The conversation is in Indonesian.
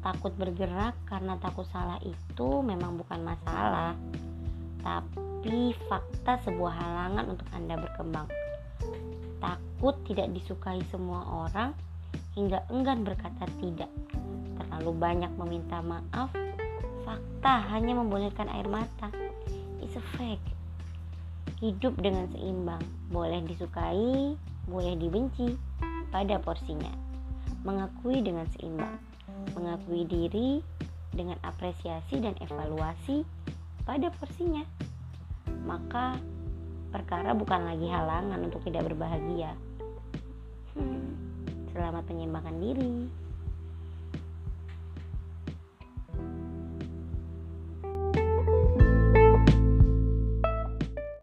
Takut bergerak karena takut salah itu memang bukan masalah, tapi fakta sebuah halangan untuk Anda berkembang. Takut tidak disukai semua orang hingga enggan berkata tidak. Terlalu banyak meminta maaf, fakta hanya membolehkan air mata. It's a fact. Hidup dengan seimbang, boleh disukai, boleh dibenci pada porsinya. Mengakui dengan seimbang, mengakui diri dengan apresiasi dan evaluasi pada porsinya. Maka perkara bukan lagi halangan untuk tidak berbahagia. Hmm, selamat menyeimbangkan diri.